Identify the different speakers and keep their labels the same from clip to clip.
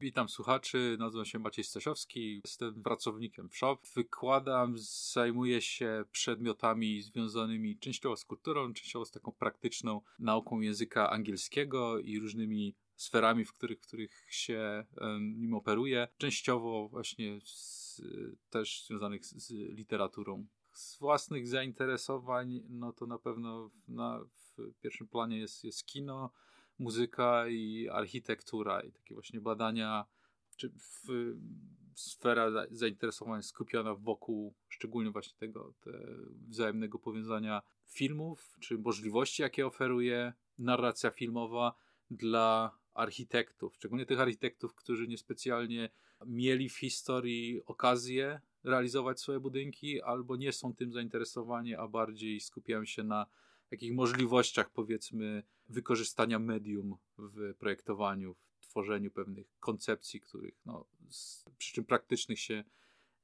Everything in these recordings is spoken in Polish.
Speaker 1: Witam słuchaczy, nazywam się Maciej Stasiowski, jestem pracownikiem w Shop. Wykładam, zajmuję się przedmiotami związanymi częściowo z kulturą, częściowo z taką praktyczną nauką języka angielskiego i różnymi sferami, w których, w których się nim operuje. Częściowo właśnie z, też związanych z, z literaturą z własnych zainteresowań, no to na pewno na, w pierwszym planie jest, jest kino, muzyka i architektura i takie właśnie badania, czy w, sfera zainteresowań skupiona wokół szczególnie właśnie tego te wzajemnego powiązania filmów, czy możliwości, jakie oferuje narracja filmowa dla architektów, szczególnie tych architektów, którzy niespecjalnie mieli w historii okazję realizować swoje budynki, albo nie są tym zainteresowani, a bardziej skupiają się na takich możliwościach, powiedzmy, wykorzystania medium w projektowaniu, w tworzeniu pewnych koncepcji, których, no, z przyczyn praktycznych się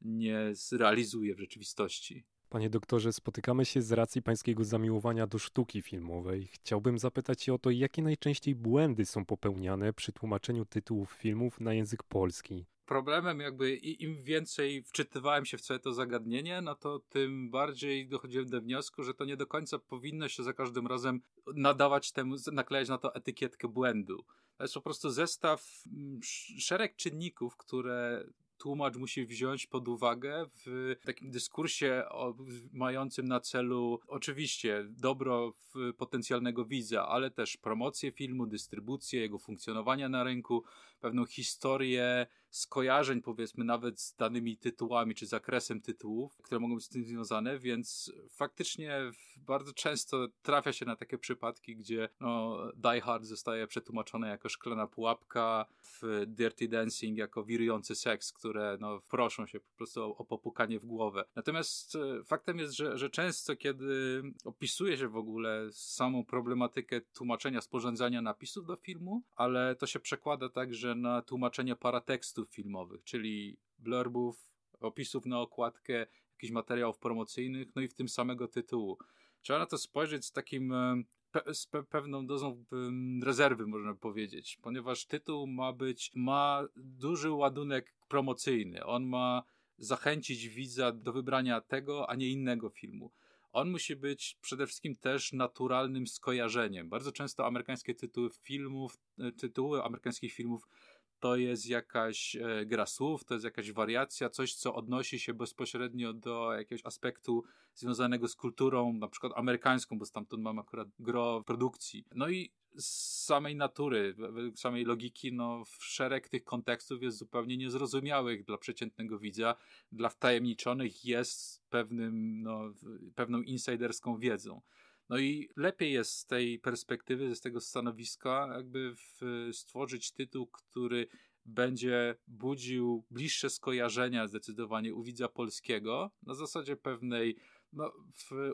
Speaker 1: nie zrealizuje w rzeczywistości.
Speaker 2: Panie doktorze, spotykamy się z racji pańskiego zamiłowania do sztuki filmowej. Chciałbym zapytać się o to, jakie najczęściej błędy są popełniane przy tłumaczeniu tytułów filmów na język polski
Speaker 1: problemem jakby im więcej wczytywałem się w całe to zagadnienie, no to tym bardziej dochodziłem do wniosku, że to nie do końca powinno się za każdym razem nadawać temu, naklejać na to etykietkę błędu. To jest po prostu zestaw, mm, szereg czynników, które tłumacz musi wziąć pod uwagę w takim dyskursie o, mającym na celu oczywiście dobro potencjalnego widza, ale też promocję filmu, dystrybucję, jego funkcjonowania na rynku, pewną historię skojarzeń, powiedzmy, nawet z danymi tytułami czy zakresem tytułów, które mogą być z tym związane, więc faktycznie bardzo często trafia się na takie przypadki, gdzie no, Die Hard zostaje przetłumaczone jako szklana pułapka, w Dirty Dancing jako wirujący seks, które no, proszą się po prostu o, o popukanie w głowę. Natomiast e, faktem jest, że, że często, kiedy opisuje się w ogóle samą problematykę tłumaczenia, sporządzania napisów do filmu, ale to się przekłada także na tłumaczenie paratekstów filmowych, czyli blurbów, opisów na okładkę, jakichś materiałów promocyjnych, no i w tym samego tytułu. Trzeba na to spojrzeć z takim e, z pe pewną dozą rezerwy, można powiedzieć, ponieważ tytuł ma być, ma duży ładunek promocyjny. On ma zachęcić widza do wybrania tego, a nie innego filmu. On musi być przede wszystkim też naturalnym skojarzeniem. Bardzo często amerykańskie tytuły filmów, e, tytuły amerykańskich filmów to jest jakaś e, gra słów, to jest jakaś wariacja, coś, co odnosi się bezpośrednio do jakiegoś aspektu związanego z kulturą, na przykład amerykańską, bo stamtąd mam akurat gro produkcji. No i z samej natury, samej logiki, no, szereg tych kontekstów jest zupełnie niezrozumiałych dla przeciętnego widza. Dla wtajemniczonych jest pewnym, no, pewną insiderską wiedzą. No i lepiej jest z tej perspektywy, z tego stanowiska, jakby stworzyć tytuł, który będzie budził bliższe skojarzenia zdecydowanie u widza polskiego na zasadzie pewnej no,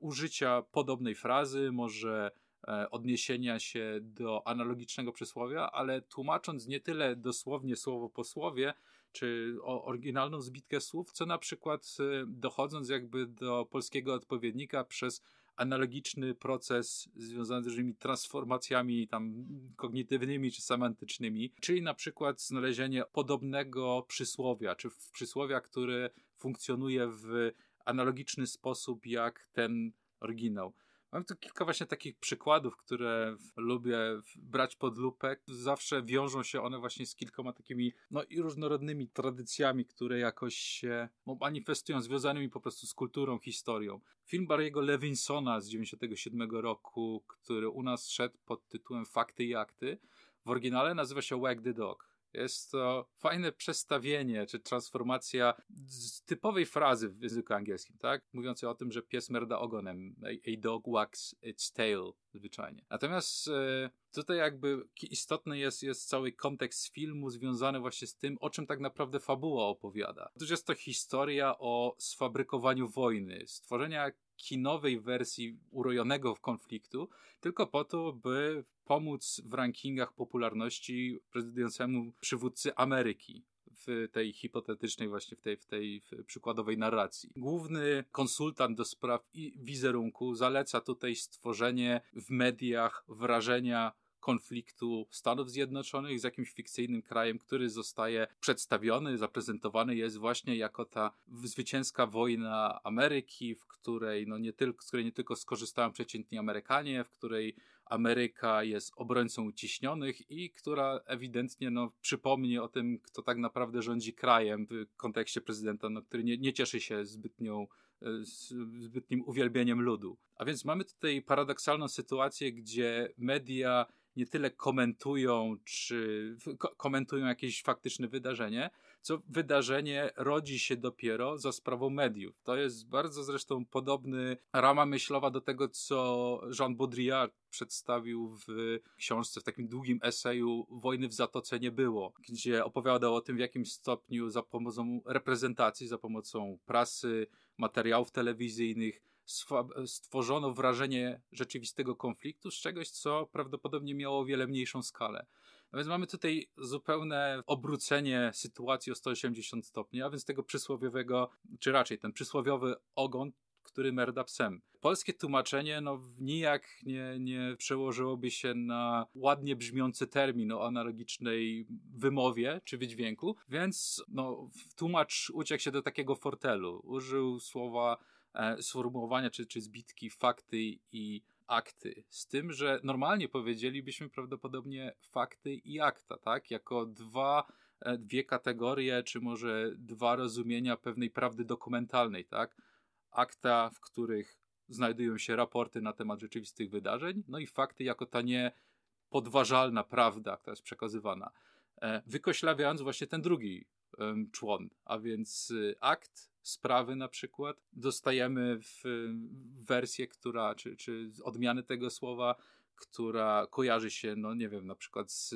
Speaker 1: użycia podobnej frazy, może e, odniesienia się do analogicznego przysłowia, ale tłumacząc nie tyle dosłownie słowo po słowie, czy o oryginalną zbitkę słów, co na przykład e, dochodząc jakby do polskiego odpowiednika przez analogiczny proces związany z różnymi transformacjami tam kognitywnymi czy semantycznymi, czyli na przykład znalezienie podobnego przysłowia, czy przysłowia, które funkcjonuje w analogiczny sposób jak ten oryginał. Mam tu kilka właśnie takich przykładów, które lubię brać pod lupę. Zawsze wiążą się one właśnie z kilkoma takimi no i różnorodnymi tradycjami, które jakoś się manifestują, związanymi po prostu z kulturą, historią. Film Barry'ego Levinsona z 97 roku, który u nas szedł pod tytułem Fakty i akty, w oryginale nazywa się Wag the Dog. Jest to fajne przestawienie, czy transformacja z typowej frazy w języku angielskim, tak? Mówiącej o tym, że pies merda ogonem. A, dog wags its tail, zwyczajnie. Natomiast e, tutaj jakby istotny jest, jest cały kontekst filmu związany właśnie z tym, o czym tak naprawdę fabuła opowiada. Otóż jest to historia o sfabrykowaniu wojny, stworzenia kinowej wersji urojonego konfliktu, tylko po to, by pomóc w rankingach popularności prezydencjemu przywódcy Ameryki w tej hipotetycznej właśnie, w tej, w tej przykładowej narracji. Główny konsultant do spraw wizerunku zaleca tutaj stworzenie w mediach wrażenia konfliktu Stanów Zjednoczonych z jakimś fikcyjnym krajem, który zostaje przedstawiony, zaprezentowany jest właśnie jako ta zwycięska wojna Ameryki, w której no nie tylko, z której nie tylko skorzystają przeciętni Amerykanie, w której Ameryka jest obrońcą uciśnionych i która ewidentnie no, przypomni o tym, kto tak naprawdę rządzi krajem w kontekście prezydenta, no, który nie, nie cieszy się zbytnią zbytnim uwielbieniem ludu. A więc mamy tutaj paradoksalną sytuację, gdzie media nie tyle komentują, czy komentują jakieś faktyczne wydarzenie, co wydarzenie rodzi się dopiero za sprawą mediów. To jest bardzo zresztą podobny rama myślowa do tego, co Jean Baudrillard przedstawił w książce, w takim długim eseju Wojny w Zatoce nie było, gdzie opowiadał o tym, w jakim stopniu za pomocą reprezentacji, za pomocą prasy, materiałów telewizyjnych, stworzono wrażenie rzeczywistego konfliktu z czegoś, co prawdopodobnie miało o wiele mniejszą skalę. A więc mamy tutaj zupełne obrócenie sytuacji o 180 stopni, a więc tego przysłowiowego, czy raczej ten przysłowiowy ogon, który merda psem. Polskie tłumaczenie no, nijak nie, nie przełożyłoby się na ładnie brzmiący termin o analogicznej wymowie czy wydźwięku, więc no, tłumacz uciekł się do takiego fortelu. Użył słowa, sformułowania czy, czy zbitki fakty i akty. Z tym, że normalnie powiedzielibyśmy prawdopodobnie fakty i akta, tak? Jako dwa, e, dwie kategorie, czy może dwa rozumienia pewnej prawdy dokumentalnej, tak? Akta, w których znajdują się raporty na temat rzeczywistych wydarzeń, no i fakty jako ta niepodważalna prawda, która jest przekazywana. E, wykoślawiając właśnie ten drugi człon, a więc y, akt sprawy na przykład. Dostajemy w wersję, która, czy, czy odmiany tego słowa, która kojarzy się, no nie wiem, na przykład z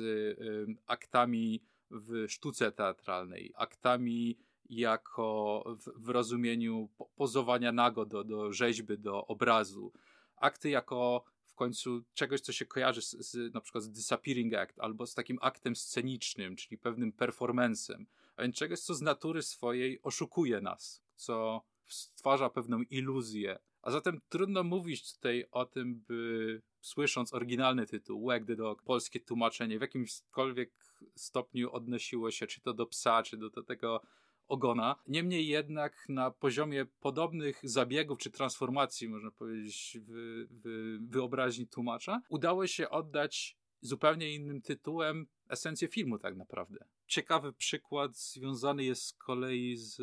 Speaker 1: aktami w sztuce teatralnej, aktami jako w, w rozumieniu pozowania nago do, do rzeźby, do obrazu, akty jako w końcu czegoś, co się kojarzy z, z, na przykład z Disappearing Act albo z takim aktem scenicznym, czyli pewnym performancem, a więc czegoś, co z natury swojej oszukuje nas, co stwarza pewną iluzję. A zatem trudno mówić tutaj o tym, by słysząc oryginalny tytuł, Wag the Dog, polskie tłumaczenie, w jakimkolwiek stopniu odnosiło się czy to do psa, czy do, do tego ogona. Niemniej jednak na poziomie podobnych zabiegów czy transformacji, można powiedzieć, w, w wyobraźni tłumacza, udało się oddać zupełnie innym tytułem esencję filmu tak naprawdę. Ciekawy przykład związany jest z kolei z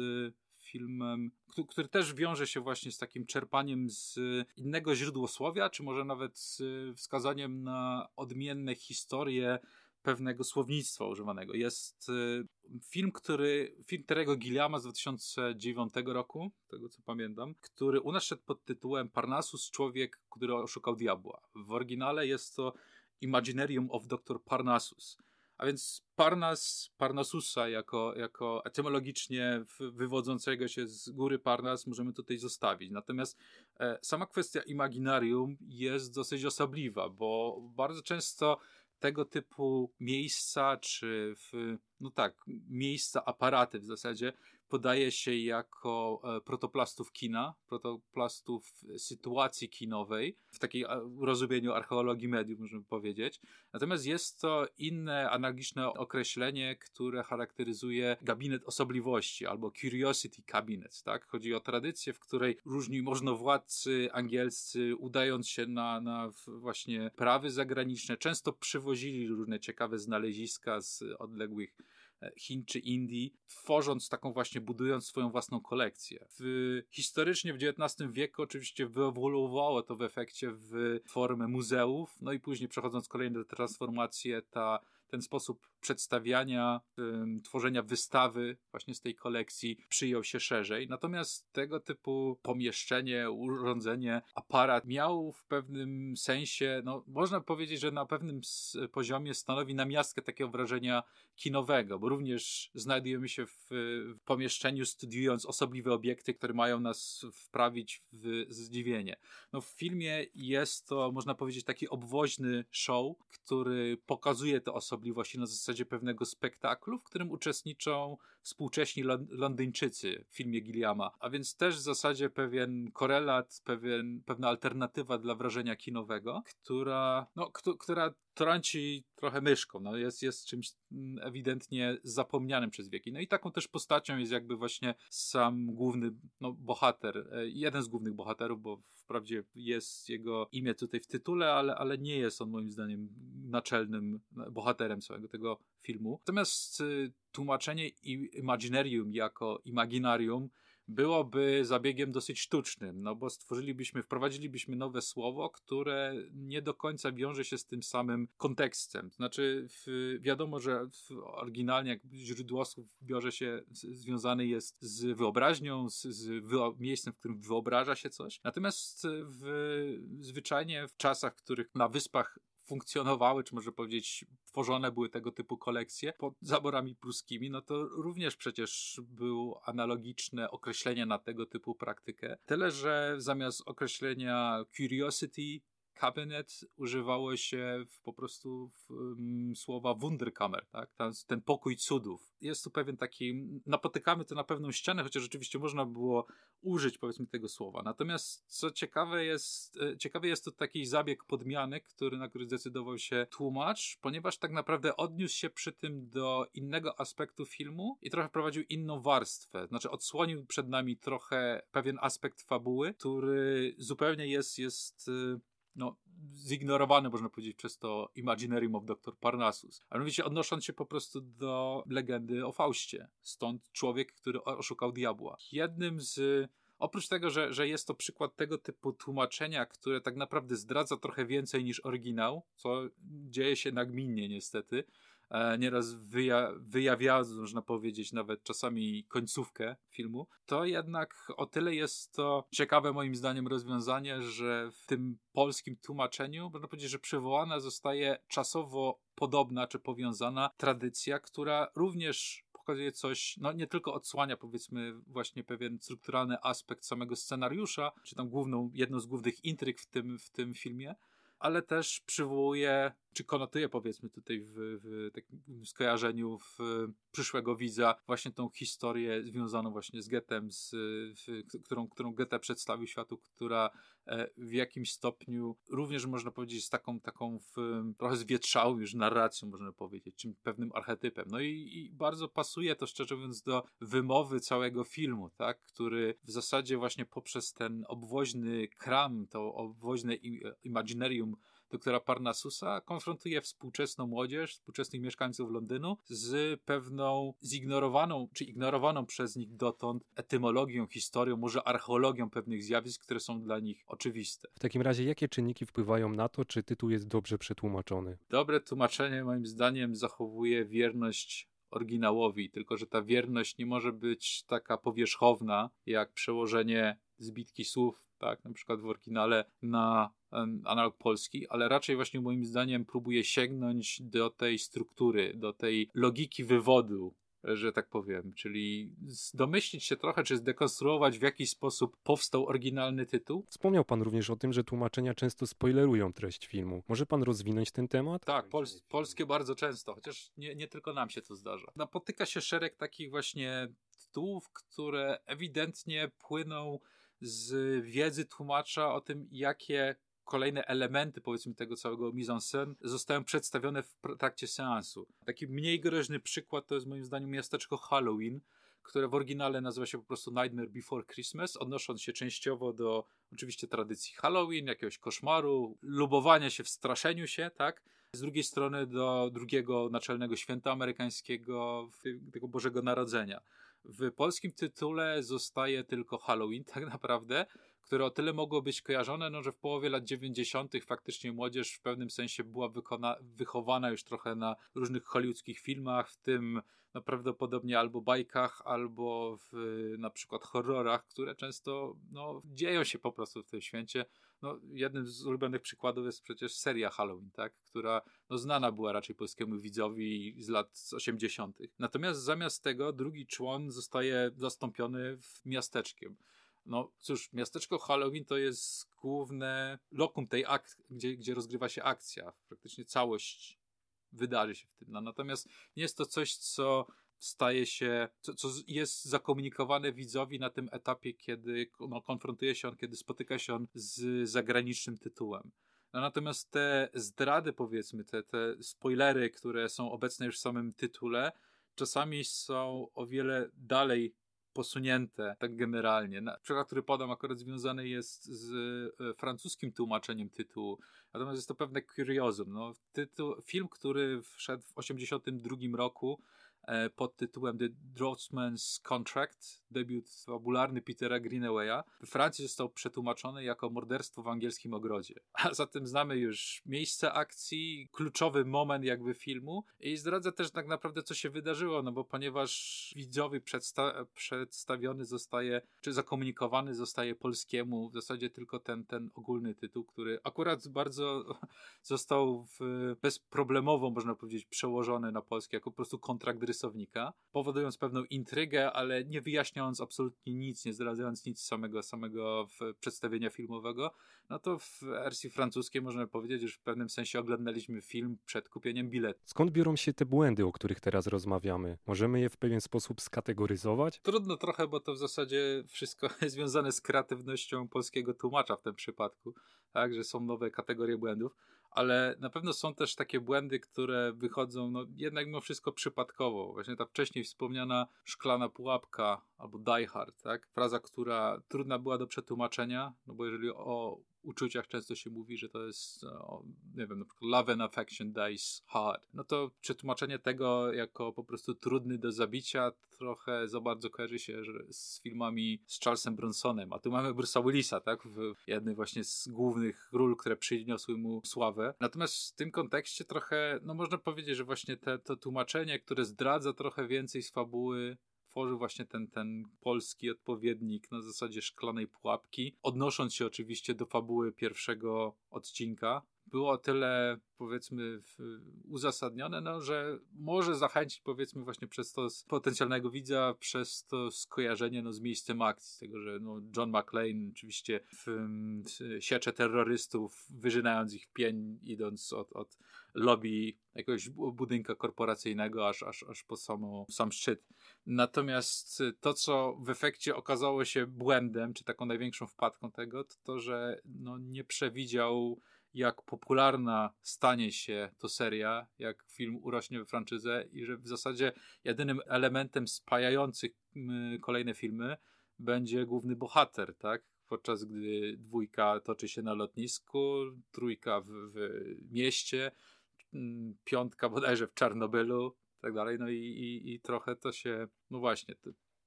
Speaker 1: filmem, który też wiąże się właśnie z takim czerpaniem z innego źródłosłowia, czy może nawet z wskazaniem na odmienne historie pewnego słownictwa używanego. Jest y, film, który, film Terego Gilliama z 2009 roku, tego co pamiętam, który u nas szedł pod tytułem Parnassus, człowiek, który oszukał diabła. W oryginale jest to Imaginarium of Dr. Parnassus. A więc Parnas, Parnasusa jako, jako etymologicznie wywodzącego się z góry Parnas możemy tutaj zostawić. Natomiast e, sama kwestia imaginarium jest dosyć osobliwa, bo bardzo często tego typu miejsca, czy w, no tak, miejsca, aparaty w zasadzie podaje się jako e, protoplastów kina, protoplastów sytuacji kinowej, w takiej rozumieniu archeologii mediów, możemy powiedzieć. Natomiast jest to inne, analogiczne określenie, które charakteryzuje gabinet osobliwości albo curiosity cabinet. Tak? Chodzi o tradycję, w której różni możnowładcy angielscy, udając się na, na właśnie prawy zagraniczne, często przywozili różne ciekawe znaleziska z odległych Chin czy Indii, tworząc taką właśnie, budując swoją własną kolekcję. W, historycznie w XIX wieku oczywiście wyewoluowało to w efekcie w formę muzeów, no i później przechodząc kolejne transformacje, ta ten sposób przedstawiania, tworzenia wystawy właśnie z tej kolekcji przyjął się szerzej. Natomiast tego typu pomieszczenie, urządzenie, aparat miał w pewnym sensie, no, można powiedzieć, że na pewnym poziomie stanowi namiastkę takiego wrażenia kinowego, bo również znajdujemy się w, w pomieszczeniu studiując osobliwe obiekty, które mają nas wprawić w zdziwienie. No, w filmie jest to, można powiedzieć, taki obwoźny show, który pokazuje te osobliwości na zasadzie pewnego spektaklu, w którym uczestniczą współcześni Londyńczycy w filmie Gilliama, a więc też w zasadzie pewien korelat, pewien, pewna alternatywa dla wrażenia kinowego, która, no, która trąci trochę myszką, no jest, jest czymś mm, ewidentnie zapomnianym przez wieki. No i taką też postacią jest jakby właśnie sam główny no, bohater, e, jeden z głównych bohaterów, bo wprawdzie jest jego imię tutaj w tytule, ale, ale nie jest on moim zdaniem naczelnym bohaterem całego tego filmu. Natomiast y, tłumaczenie Imaginarium jako Imaginarium byłoby zabiegiem dosyć sztucznym, no bo stworzylibyśmy, wprowadzilibyśmy nowe słowo, które nie do końca wiąże się z tym samym kontekstem. Znaczy, w, wiadomo, że oryginalnie jak źródło słów wiąże się, związany jest z wyobraźnią, z, z miejscem, w którym wyobraża się coś. Natomiast w, zwyczajnie w czasach, w których na wyspach funkcjonowały, czy może powiedzieć, tworzone były tego typu kolekcje pod zaborami pruskimi, no to również przecież było analogiczne określenie na tego typu praktykę. Tyle, że zamiast określenia curiosity Cabinet używało się w, po prostu w, um, słowa Wunderkammer, tak? Ten, ten, pokój cudów. Jest tu pewien taki, napotykamy to na pewną ścianę, chociaż rzeczywiście można było użyć powiedzmy tego słowa. Natomiast co ciekawe jest, e, ciekawy jest to taki zabieg podmiany, który, na który zdecydował się tłumacz, ponieważ tak naprawdę odniósł się przy tym do innego aspektu filmu i trochę prowadził inną warstwę. Znaczy odsłonił przed nami trochę pewien aspekt fabuły, który zupełnie jest, jest e, no, zignorowany, można powiedzieć, przez to Imaginarium of Dr. Parnassus. A mianowicie odnosząc się po prostu do legendy o Faustie. Stąd człowiek, który oszukał diabła. Jednym z Oprócz tego, że, że jest to przykład tego typu tłumaczenia, które tak naprawdę zdradza trochę więcej niż oryginał, co dzieje się nagminnie niestety, nieraz wyja wyjawiając, można powiedzieć, nawet czasami końcówkę filmu, to jednak o tyle jest to ciekawe moim zdaniem rozwiązanie, że w tym polskim tłumaczeniu można powiedzieć, że przywołana zostaje czasowo podobna czy powiązana tradycja, która również pokazuje coś, no nie tylko odsłania powiedzmy właśnie pewien strukturalny aspekt samego scenariusza, czy tam główną, jedną z głównych intryg w tym, w tym filmie, ale też przywołuje, czy konotuje powiedzmy tutaj w, w takim skojarzeniu w przyszłego widza właśnie tą historię związaną właśnie z getem, z, w, którą, którą Goethe przedstawił światu, która e, w jakimś stopniu również można powiedzieć z taką, taką w, trochę zwietrzałą już narracją można powiedzieć, czym pewnym archetypem. No i, i, bardzo pasuje to szczerze mówiąc do wymowy całego filmu, tak, który w zasadzie właśnie poprzez ten obwoźny kram, to obwoźne imaginarium doktora Parnasusa konfrontuje współczesną młodzież, współczesnych mieszkańców Londynu z pewną zignorowaną, czy ignorowaną przez nich dotąd etymologią, historią, może archeologią pewnych zjawisk, które są dla nich oczywiste.
Speaker 2: W takim razie, jakie czynniki wpływają na to, czy tytuł jest dobrze przetłumaczony?
Speaker 1: Dobre tłumaczenie, moim zdaniem, zachowuje wierność oryginałowi, tylko że ta wierność nie może być taka powierzchowna, jak przełożenie zbitki słów, tak, na przykład w oryginale na analog polski, ale raczej właśnie moim zdaniem próbuje sięgnąć do tej struktury, do tej logiki wywodu, że tak powiem, czyli domyślić się trochę, czy zdekonstruować w jaki sposób powstał oryginalny tytuł.
Speaker 2: Wspomniał pan również o tym, że tłumaczenia często spoilerują treść filmu. Może pan rozwinąć ten temat?
Speaker 1: Tak, pols polskie bardzo często, chociaż nie, nie tylko nam się to zdarza. Napotyka się szereg takich właśnie tytułów, które ewidentnie płyną z wiedzy tłumacza o tym, jakie kolejne elementy, powiedzmy, tego całego mise en scène zostają przedstawione w trakcie seansu. Taki mniej groźny przykład to jest moim zdaniem miasteczko Halloween, które w oryginale nazywa się po prostu Nightmare Before Christmas, odnosząc się częściowo do oczywiście tradycji Halloween, jakiegoś koszmaru, lubowania się w straszeniu się, tak? Z drugiej strony do drugiego naczelnego święta amerykańskiego, tego Bożego Narodzenia. W polskim tytule zostaje tylko Halloween, tak naprawdę, które o tyle mogło być kojarzone, no, że w połowie lat 90. faktycznie młodzież w pewnym sensie była wykona- wychowana już trochę na różnych hollywoodzkich filmach, w tym no, prawdopodobnie albo bajkach, albo w na przykład horrorach, które często no, dzieją się po prostu w tym święcie. No, jednym z ulubionych przykładów jest przecież seria Halloween, tak? która no, znana była raczej polskiemu widzowi z lat 80. Natomiast zamiast tego drugi człon zostaje zastąpiony w miasteczkiem. No cóż, miasteczko Halloween to jest główne lokum tej akcji, gdzie, gdzie rozgrywa się akcja. Praktycznie całość wydarzy się w tym. No, natomiast nie jest to coś, co staje się, co, co jest zakomunikowane widzowi na tym etapie, kiedy no, konfrontuje się on, kiedy spotyka się on z zagranicznym tytułem. No natomiast te zdrady, powiedzmy, te, te spoilery, które są obecne już w samym tytule, czasami są o wiele dalej posunięte tak generalnie. Na, przykład, który podam, akurat związany jest z e, francuskim tłumaczeniem tytułu. Natomiast jest to pewne kuriozum. No, tytuł, film, który wszedł w 1982 roku, pod tytułem The Draughtsman's Contract, debiut fabularny Petera Greenawaya. W Francji został przetłumaczony jako morderstwo w angielskim ogrodzie. A zatem znamy już miejsce akcji, kluczowy moment jakby filmu i zdradza też tak naprawdę co się wydarzyło, no bo ponieważ widzowi przedsta przedstawiony zostaje, czy zakomunikowany zostaje polskiemu w zasadzie tylko ten, ten ogólny tytuł, który akurat bardzo został w, bezproblemowo, można powiedzieć, przełożony na polski jako po prostu kontrakt rysownika, powodując pewną intrygę, ale nie wyjaśniając absolutnie nic, nie zdradzając nic samego, samego przedstawienia filmowego, no to w wersji francuskiej można powiedzieć, że w pewnym sensie oglądaliśmy film przed kupieniem biletu.
Speaker 2: Skąd biorą się te błędy, o których teraz rozmawiamy? Możemy je w pewien sposób skategoryzować?
Speaker 1: Trudno trochę, bo to w zasadzie wszystko jest związane z kreatywnością polskiego tłumacza w tym przypadku, tak, że są nowe kategorie błędów ale na pewno są też takie błędy, które wychodzą no, jednak mimo wszystko przypadkowo. Właśnie ta wcześniej wspomniana szklana pułapka albo die hard, tak? Fraza, która trudna była do przetłumaczenia, no bo jeżeli o uczuciach często się mówi, że to jest, o, nie wiem, na przykład love and affection dies hard. No to przetłumaczenie tego jako po prostu trudny do zabicia trochę za bardzo kojarzy się z filmami z Charlesem Bronsonem, a tu mamy Bruce'a Willisa, tak, w jednej właśnie z głównych ról, które przyniosły mu sławę. Natomiast w tym kontekście trochę, no można powiedzieć, że właśnie te, to tłumaczenie, które zdradza trochę więcej z fabuły, tworzył właśnie ten, ten polski odpowiednik na zasadzie szklanej pułapki, odnosząc się oczywiście do fabuły pierwszego odcinka. Było o tyle, powiedzmy, uzasadnione, no, że może zachęcić, powiedzmy, właśnie przez to potencjalnego widza, przez to skojarzenie no, z miejscem akcji, z tego, że no, John McClane oczywiście w, w siecze terrorystów, wyżynając ich pień, idąc od, od lobby jakiegoś budynka korporacyjnego aż, aż, aż po samą, sam szczyt. Natomiast to, co w efekcie okazało się błędem, czy taką największą wpadką tego, to to, że no, nie przewidział jak popularna stanie się to seria, jak film urośnie we franczyzę i że w zasadzie jedynym elementem spajających kolejne filmy będzie główny bohater, tak? Podczas gdy dwójka toczy się na lotnisku, trójka w, w mieście, piątka bodajże w Czarnobylu, tak dalej, no i, i, i trochę to się, no właśnie,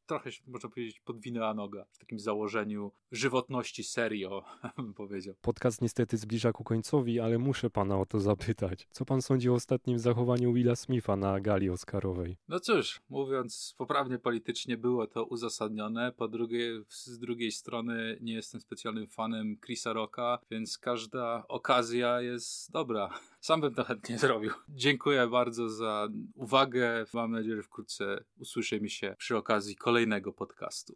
Speaker 1: trochę się, można powiedzieć, podwinęła noga w takim założeniu żywotności serio, bym powiedział.
Speaker 2: Podcast niestety zbliża ku końcowi, ale muszę pana o to zapytać. Co pan sądzi o ostatnim zachowaniu Willa Smitha na gali Oscarowej?
Speaker 1: No cóż, mówiąc poprawnie politycznie, było to uzasadnione. Po drugie, z drugiej strony nie jestem specjalnym fanem Chrisa Rocka, więc każda okazja jest dobra. Sam bym to chętnie zrobił. Dziękuję bardzo za uwagę. Mam nadzieję, że wkrótce usłyszymy się przy okazji kolejnego podcastu.